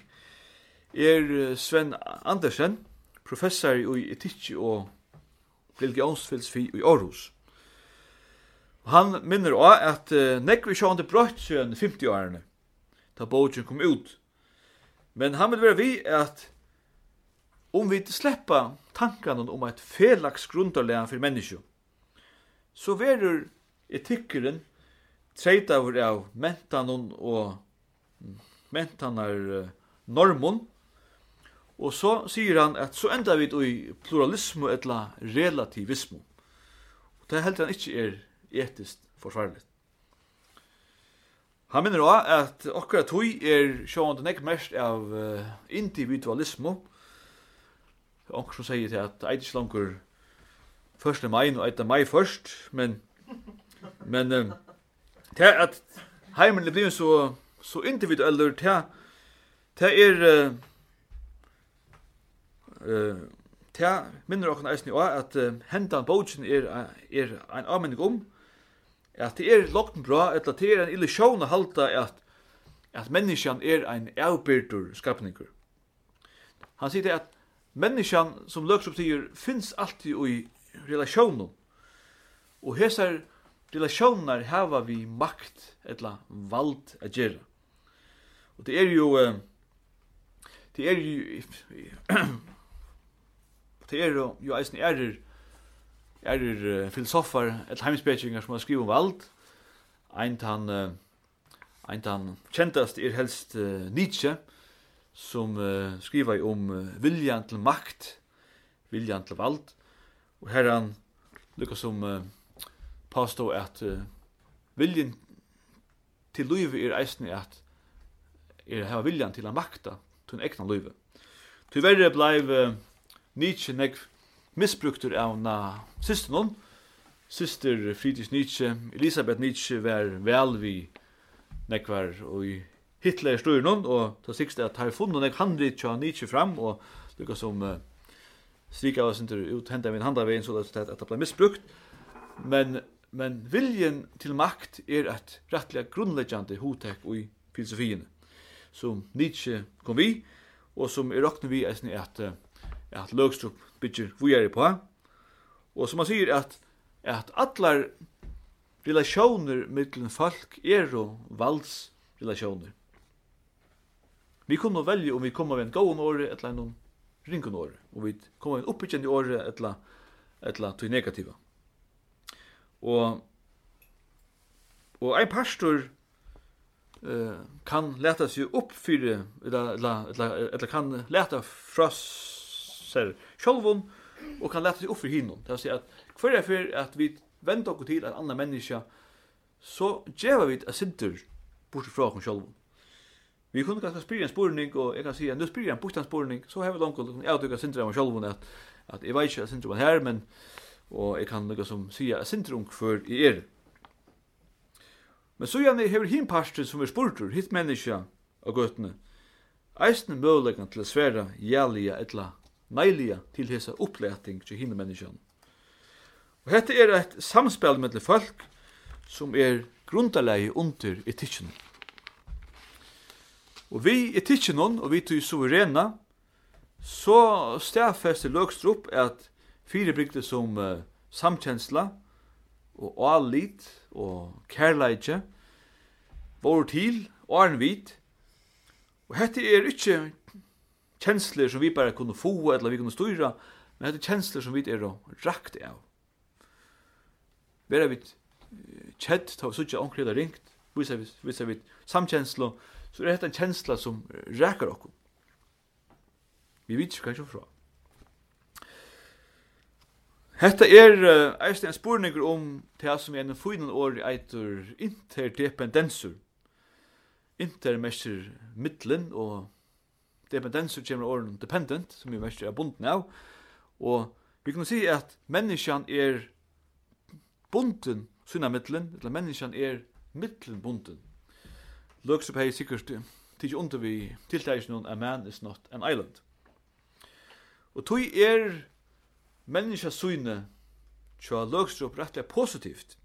er Sven Andersen, professor i etikki og religionsfilosofi i Aarhus. Han minner også at uh, nekvi sjående brøtt siden 50-årene, da bókin kom ut. Men han vil være vi at om vi slipper tankene om et felags grunderlega for menneskene, så verur etikkeren treitavur av mentanon og mentanar normon, og så sier han at så enda vi i pluralismo etla relativismo. Og det heldur han ikkje er etiskt forsvarligt. Han minner også at okkara tui er sjående nek mest av individualismo, onkur som sier til at eit ikke 1. mai, nå etter mai først, men, men um, det at heimen blir så, så individuell, det, det er, uh, eh ta minner dere eisen i at uh, hentan bogen er, er en avmenning om, at det er lagt bra, at det er en illusion å halda at, at menneskjan er en avbyrdur skapningur. Han sier det at menneskjan, som løksopp sier, finnes alltid i relationer. Og hesar relationer hava vi makt etla vald a gjera. Og det er jo det er jo det er jo jo eisen erer erer filosofar etla heimspekingar som har skrivet om vald. Ein tann ein tann kjentast er helst uh, Nietzsche som uh, skriver om uh, viljan til makt, viljan til vald og Och herran lyckas som uh, påstå at uh, viljen til livet er eisen at er hava viljan til å makta til en egna liv. Tyverre bleiv uh, Nietzsche nek misbruktur av na syster noen. Syster Friedrich Nietzsche, Elisabeth Nietzsche var vel vi nekvar og i Hitler styrnon, og ta sikst at har funnet nek handrit tja Nietzsche fram, og lukka som uh, strika oss inte ut hända min handa vägen så att att det missbrukt. Men men viljen till makt är ett rättliga grundläggande hotek i filosofin som Nietzsche kom vi och som är rocknar vi är att att Lögstrup bygger vi är på. Och som man säger att att alla relationer mellan folk är och valds relationer. Vi kommer att välja om vi kommer av en gåan år eller en ringon år og vi kommer en oppbyggjende året etla, etla til negativa. Og, og ein pastor uh, kan leta seg opp fyrir, eller, eller, eller, kan leta fra seg sjolvun, og kan leta seg opp fyrir hinnom. Det vil si at kvar er fyrir at vi vender okkur til ein annan menneske så djeva vi et sinter bort fra okkur sjolvun. Vi kunne ganske spyrja en spurning, og jeg kan si at nu spyrja en bostans spurning, så har vi langt kunnet avtøkka sindra om sjolvun at, at jeg vet ikke at sindra her, men og jeg kan lukka som sier at sindra om hver i er. Men så gjerne hever hin pastor som er spurtur, hitt menneska og gøtene, eisne møvleggan til sværa jælia etla neilia til hesa oppleting til hinne menneskjan. Og hette er eit samspel mellom folk som er grundalegi under etikken. Og vi etikken og vi tog suverena, så stafester Løgstrup at fire brygde som uh, samkjensla, og allit, og kærleidje, vår til, og arnvit. Og hette er ikkje kjensler som vi bare kunne få, eller vi kunne styra, men hette kjensler som vi er rakt av. Vera vi kjett, ta vi suttja omkring det ringt, visa vi samkjensla så er dette en kjensla som rækar okkur. Vi vet ikke kanskje fra. Hetta er uh, eisne en spurningur om det som er en fynan år eitur interdependensur. Inter mestir middelen, og dependensur kjemur åren dependent, som vi mestir er bunden av. Og vi kan si at menneskjan er bunden sunna middelen, eller menneskjan er middelen bunden. Looks up hey sikkert til under vi tiltægis noen a man is not an island. Og tøy er menneska syne tja Luxup rettelig positivt.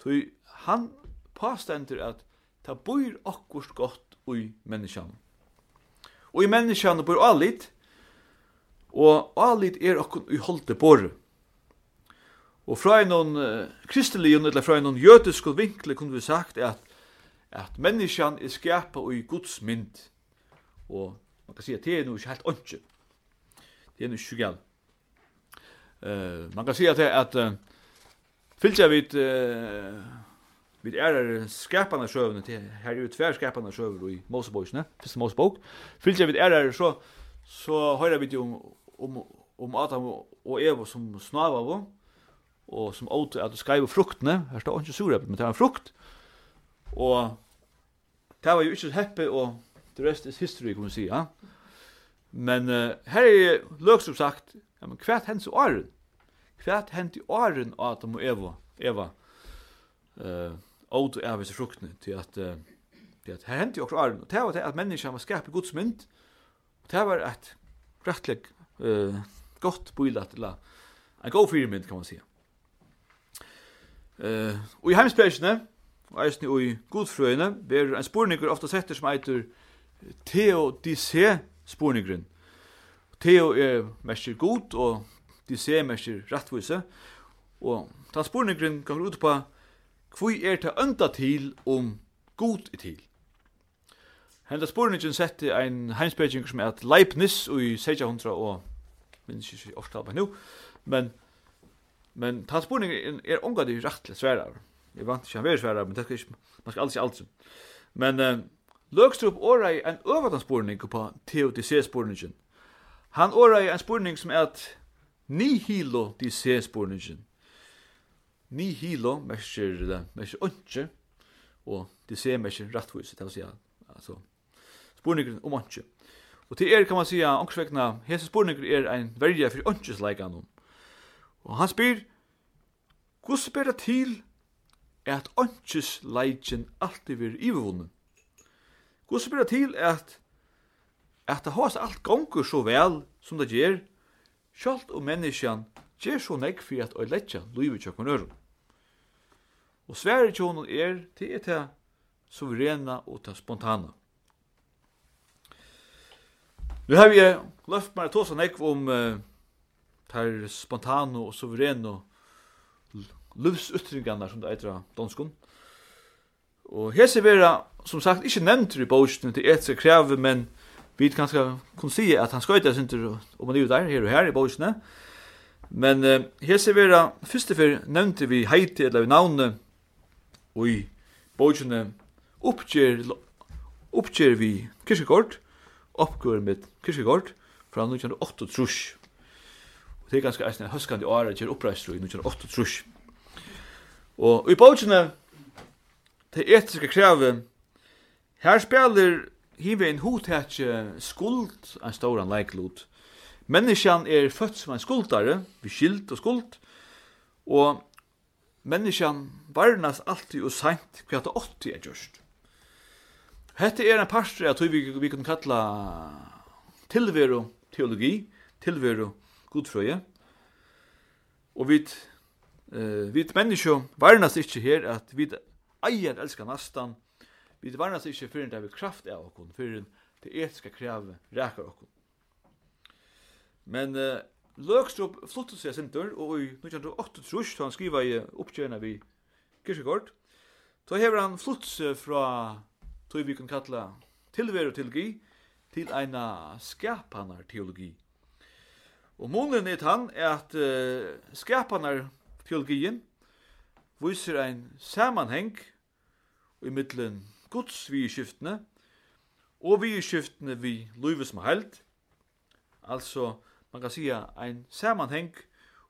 Tui han påstender at ta bor akkurst godt ui menneskjan. Og i menneskjan bor alit, og alit er akkur ui holde borre. Og fra en noen kristelige, eller fra en noen jødiske vinkle kunne vi sagt at at menneskjan er skapa i Guds mynd. Og man kan si at det er noe ikke helt åndsje. Det er noe ikke galt. Uh, man kan si at det er at uh, fylgja vid uh, vid er skapande sjøvne til her er jo tver skapande sjøvne i Mosebøkene, første Mosebok. Fylgja vid er så, så høyra vi om, om, om Adam og Eva som snava av og som åt at du skreiv fruktene, her står ikke surepet, men det er en frukt, og det var ju inte så happy och the rest is history kan man säga. Men uh, här är lök som sagt, ja, men kvärt händs i åren. Kvärt händs i åren av Adam og Eva. Eva. Uh, Åt ervis Evis fruktne til at, uh, til at her hent i också åren. og det var det at menneskene var skapet Guds mynd. Och det var et rättligt uh, gott bilat eller en god fyrmynd kan man si. Uh, och i hemsprejsene, og eisne i godfrøyene, ber en spurningur ofta setter som eitur teodicé-spurningren. Teo er mestir god, og dicé mestir rattvise, og ta spurningren kan ut på hvor er ta unda til om god i til. Henda spurningren setti ein heimspeging som er at Leibniz i 1600 og minns ikke årstalpa nu, men, men ta spurningren er omgad i rettelig sværar. Jeg vant ikke, han vil svære, men det skal ikke, man skal aldri si alt som. Men uh, Løgstrup åra i øvatan spurning på TOTC-sporningen. Han åra i en spurning som er at nihilo DC-sporningen. Nihilo merker det, merker ønske, og DC merker rattvis, det vil si altså, spurningen om ønske. Og til er kan man si at ångsvekna, hese spurningen er en verja for ønskesleikene. Og han spyr, hvordan spyr det til at onches leikin alltid vir ivervunnen. Gås blir det til at at det has alt gongur så vel som det gjer, sjalt og menneskjan gjer så negg for at oi letja luivet tjokkon øron. Og sverre tjonen er til er til suverena og til spontana. Nu har vi løft meg tåsa negg om uh, tar spontano og suvereno livsuttryggene som det eitra danskon. Og hese vera, som sagt, ikkje nevnt i bostene til etiske kreve, men vi kan kan si at han skøyta sin til om han er der, her og her i bostene. Men uh, hese vera, første fyr nevnt vi heiti eller vi navne, og i bostene oppgjer, oppgjer vi kyrkegård, oppgjer med kyrkegård, fra 1908 trus. Og det er ganske eisne høskande året kjer oppreistru i 1908 trus. Og i bókene, det etiske krevet, her spiller hive en hotetje skuld en stóran leiklot. Menneskjan er født som en skuldare, vi skilt og skuld, og menneskjan varnas alltid og seint hva det åtti er gjørst. Hette er en parstre at vi, vi kan kalla tilvero teologi, tilvero godfrøye, og vi Eh, vi människor varnas inte här att vi eier elskar nastan. Vi varnas ikke fyrir det vi kraft av okkun, fyrir det etiska kravet rækar okkun. Men uh, Løgstrup fluttet seg sindur, og i 1908 trus, da han skriva i oppgjørna vi Kirkegård, da hever han fluttet seg fra tog vi kan kalla tilveroteologi til eina skapanar teologi. Og månen er han er at uh, skapanar teologi teologien viser ein samanheng i mittlen Guds vidskiftene og vidskiftene vi livet med held. Altså, man kan sija ein samanheng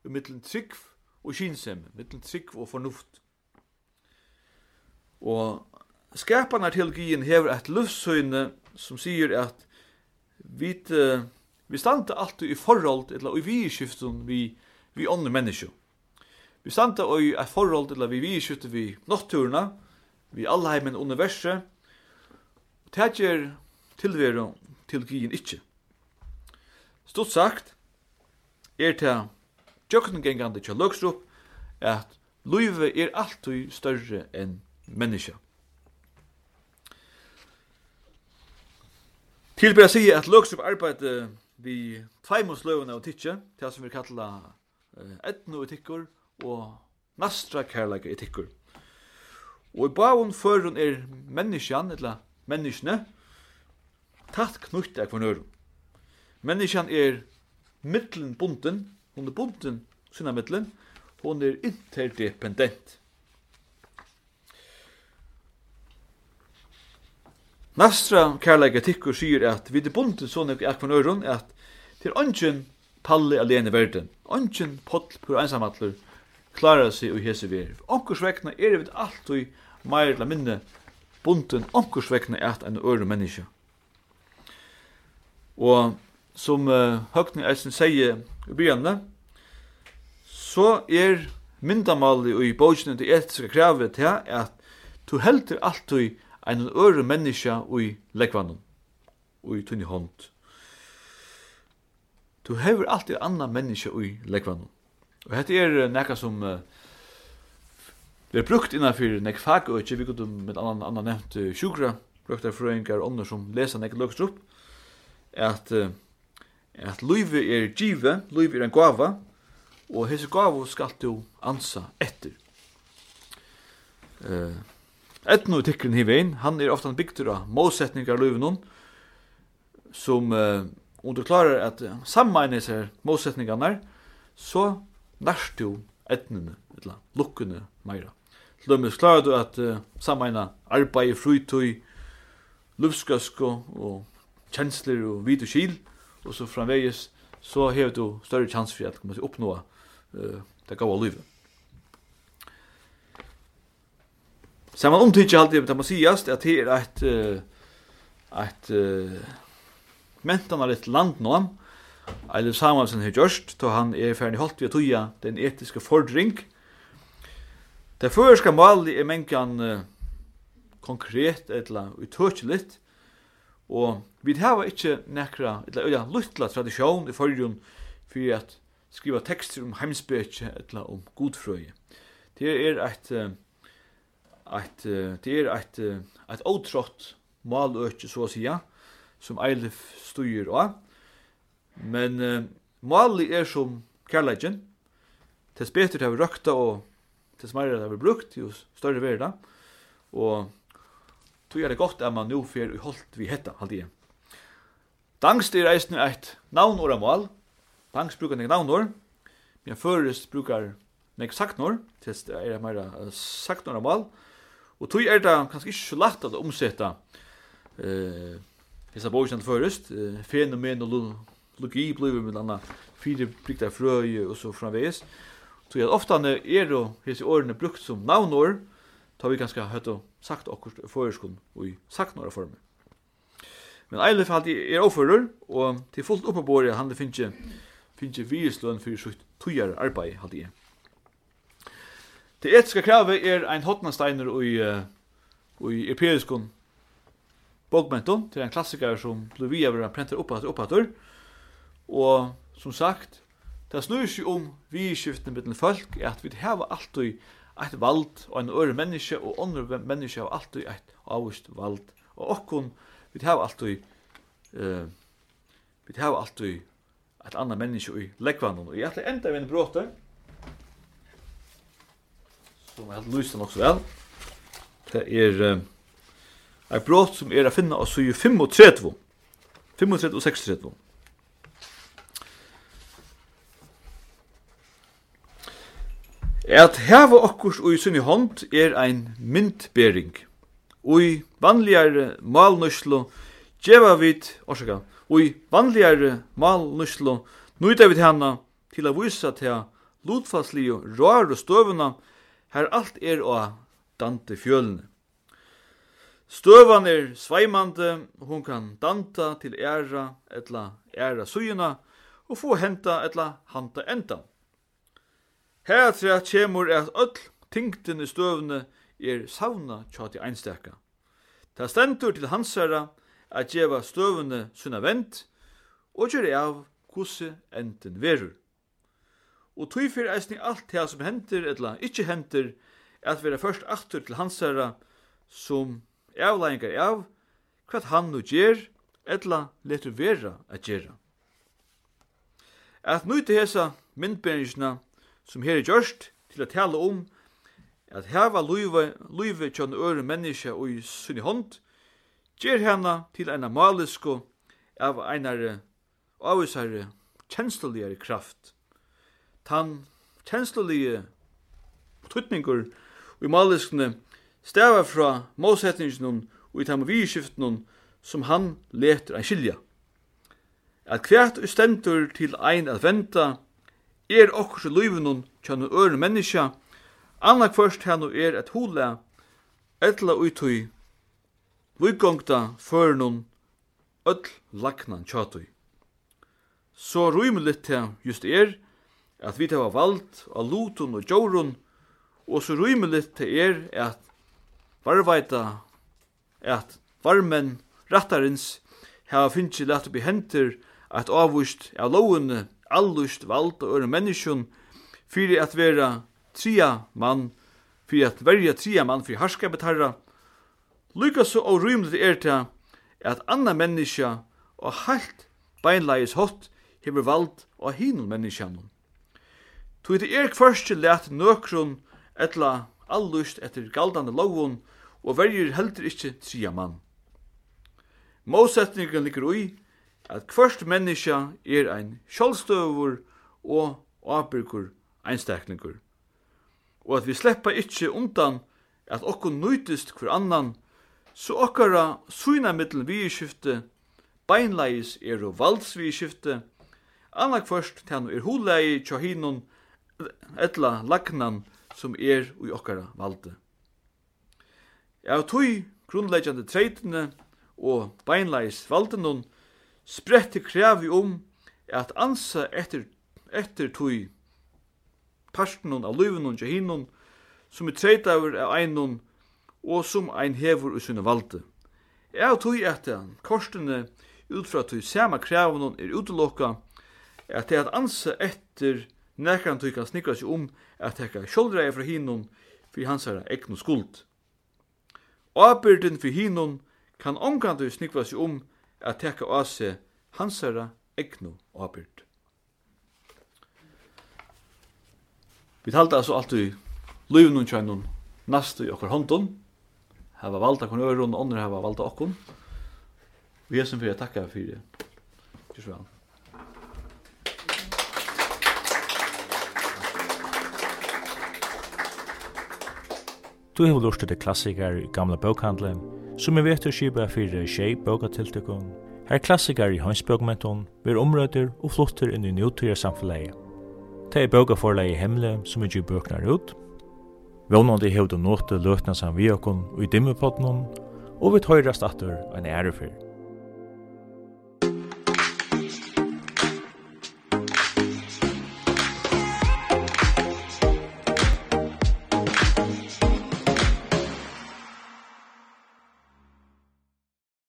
i mittlen trygg og kinsem, mittlen trygg og fornuft. Og skaparna teologien hever et luftsøyne som sier at vi, vi standa alltid i forhold, eller i vidskiften vi, vi ånne mennesker. Vi standa i et forhold til at vi vi skjutter vi nokturna, vi allheimen universet, og det gjør tilvære til gien ikkje. Stort sagt, er ta tjokken gengande tja løgstrup, at Løyve er alltid større enn menneska. Til bare sige at Løgstrup arbeidde vi tveimus løvene av tikkje, det som vi kallar etno etikker og nastra kærleika etikkur. Og i bavun førun er menneskjan, eller menneskene, tatt knutt av kvarnør. Menneskjan er mittlen bunden, hun er bunden sinna mittlen, hun er interdependent. Nastra kærleika tikkur sier at vi er bunden sånn av kvarnøren at til ønsken palli alene verden, ønsken poll pur ensamatler, klara seg og hese ver. Onkurs vekna er við alt og meir la minne bunten onkurs vekna er ein øre menneske. Og som uh, Høgni Eisen sier i byrjanne, så er myndamali og i bókene til etiske kravet til at du heldur alltid ein øre menneske i lekvanum, og i tunni hånd. Du hever alltid anna menneske i lekvanum. Og hette er nekka som vi er brukt innanfyr nek fag og ikke vi gudum med annan, annan nevnt sjukra, brukt er frøyngar andre som lesa nek løkst opp, at, at luive er give, luive er en gava, og hese gava skal du ansa etter. Uh, Etno tikkeren hivein, han er ofta bygtur av målsetningar luive som uh, om at uh, sammainis er målsetningarna, så nærst du etnene, eller lukkene meira. Til dømes klarer du at uh, sammeina arbeid, frutøy, lufskøsko og kjensler og vid og kil, og så framvegis, så hever du større chans for at du oppnå uh, det gav livet. Så man omtidkje alltid, det må sigast at det er et, uh, et, uh, mentan et mentanarit land nå, Eilif Samuelsen har gjørst, då han er ferdig holdt vi tøya den etiske fordring. Det føreska målet er mengan uh, konkret eller utøkjeligt, og vi har ikkje nekra, eller ja, luttla tradisjon i forrjun for at skriva tekster om heimsbøkje eller om godfrøye. Det er eit, eit, det er eit, eit, eit, eit maløkje, så å sija, som Eilif styr av, Men uh, Mali er som kærleikin. Tess betur det har vi røkta og tess meira det har vi brukt, jo større verda. Og tog er det godt at man nu fer i holdt vi hetta, halde igjen. Dangst er eisne eit navnår av mal. Dangst brukar nek navnår. Men førest brukar nek saknor. Tess er meira saknor av mal. Og tog er det kanskje ikke så lagt at omsetta eh, Hesa bókjent førest, eh, fenomen og logi blir med anna fire brukta frøy og så framvis. Så jag ofta när är då hes ordne brukt som navnor tar vi ganska hött och sagt och förskon och i sagt några former. Men eile fall er offerer og til fullt bordet han det finnes finnes virsløn for sitt tøyere arbeid hadde jeg. Det etiske kravet er ein hotnasteiner i i europeiskon bokmenton til ein klassiker som Luvia vera prentar upp att uppåt Og som sagt, det snur seg om vi skiften med folk, er at vi har alltid et vald og en øre menneske, og andre menneske har alltid et avvist vald. Og okkon, vi har alltid, uh, vi har alltid et annet menneske i lekvannen. Og jeg ætla enda med en bråte, som jeg lyser nok så vel. Det er uh, et bråt som er å finne oss i 35, 35 og 36. At hava okkurs ui sunni sinni hånd er ein myndbering. Ui vanligare malnuslo djeva vit, orsaka, ui vanligare malnuslo nøyta vit hana til a vysa til lutfaslige rar og støvuna her alt er å dante fjölne. Støvan er sveimande, hun kan danta til æra etla æra sujuna og få henta etla hanta enda. Heratra kjemur at öll tingten i støvne er savna tja til einstaka. Ta stendur til hansara at djeva støvne sunna vent, og gjør av kusse enten verur. Og tui fyrir eisni alt det som henter, etla ikkje henter, at vera først aftur til hansara som avlægingar av, hvat han nu gjer, etla letur vera at gjerra. At nu til hesa myndberingsna som her er gjørst til å tale om at her var luive tjønn øre menneske og i sunni hånd, gjer henne til ena malisko av einar avvisare kjensluligere kraft. Tan kjenslulige tøtningur i maliskene stava fra målsetningen og i tamavirskiftene som han leter en skilja. At hvert ustendur til ein at venta, er okkurs løyvenon kjønne øren menneska, annak først hannu er et hula, etla uitui, vugongta førenon, öll lagnan tjatui. Så rymelig til just er, at vi tar vald av lutun og djorun, og så rymelig til er at varvaita, at varmen rattarins, hava finnst lagt upp i hendur at avvist av lovene allust vald og øre menneskjon, fyrir at vera tria mann, fyrir at verja tria mann fyrir harska betarra. Lykka så og rymlet er til at anna menneska og halt beinleis hot hever vald og hinul menneskjanon. Tu det er kvarski let nøkron etla allust etter galdande lovun og verjir heldur ikkje tria mann. Måsetningen ligger ui at kvørst menneska er ein sjálvstøvur og ábyrgur einstaklingur. Og at vi sleppa ikkje undan at okkur nøytist hver annan, så okkara suina mittel viðskifte beinleis er og valdsviðskifte, anna kvørst tænu er hulei tja hinun etla lagnan som er ui okkara valde. Ja, tui grunnleggjande treitene og beinleis valdenun spretti krevi om at ansa etter, etter tui parstnun av luvinun og hinnon som er treitaver av einun og som ein hevur i sinne valde. Jeg tui at korstene ut fra tui sama krævunun er utelokka at det at ansa etter nekran tui kan snikra seg om at teka sjåldreie fra hinun fyrir hans herra egnu skuld. Abyrdin for hinnon kan omgant tui snikra seg om at teka av seg hansara egnu avbyrd. Vi talte altså alltid løyvnun tjøynun nastu i okkar håndun, hava valda kon øron, og andre hava valda okkun. Vi er som fyrir takka fyrir. Tjus vel. Du har lurt til klassikar i gamla bokhandlen, som er vetur skipa fyrir tjei bøkatiltøkung. Her klassikar i hansbøkmenton ver omrøyder og flottur inn i njóttuja samfellegi. Det er bøkaforlegi hemle som er tjei bøknar ut. Vånande hevde nåte løtna sam vi okon og i dimmepotnon, og vi tøyrast atur en ærefyr.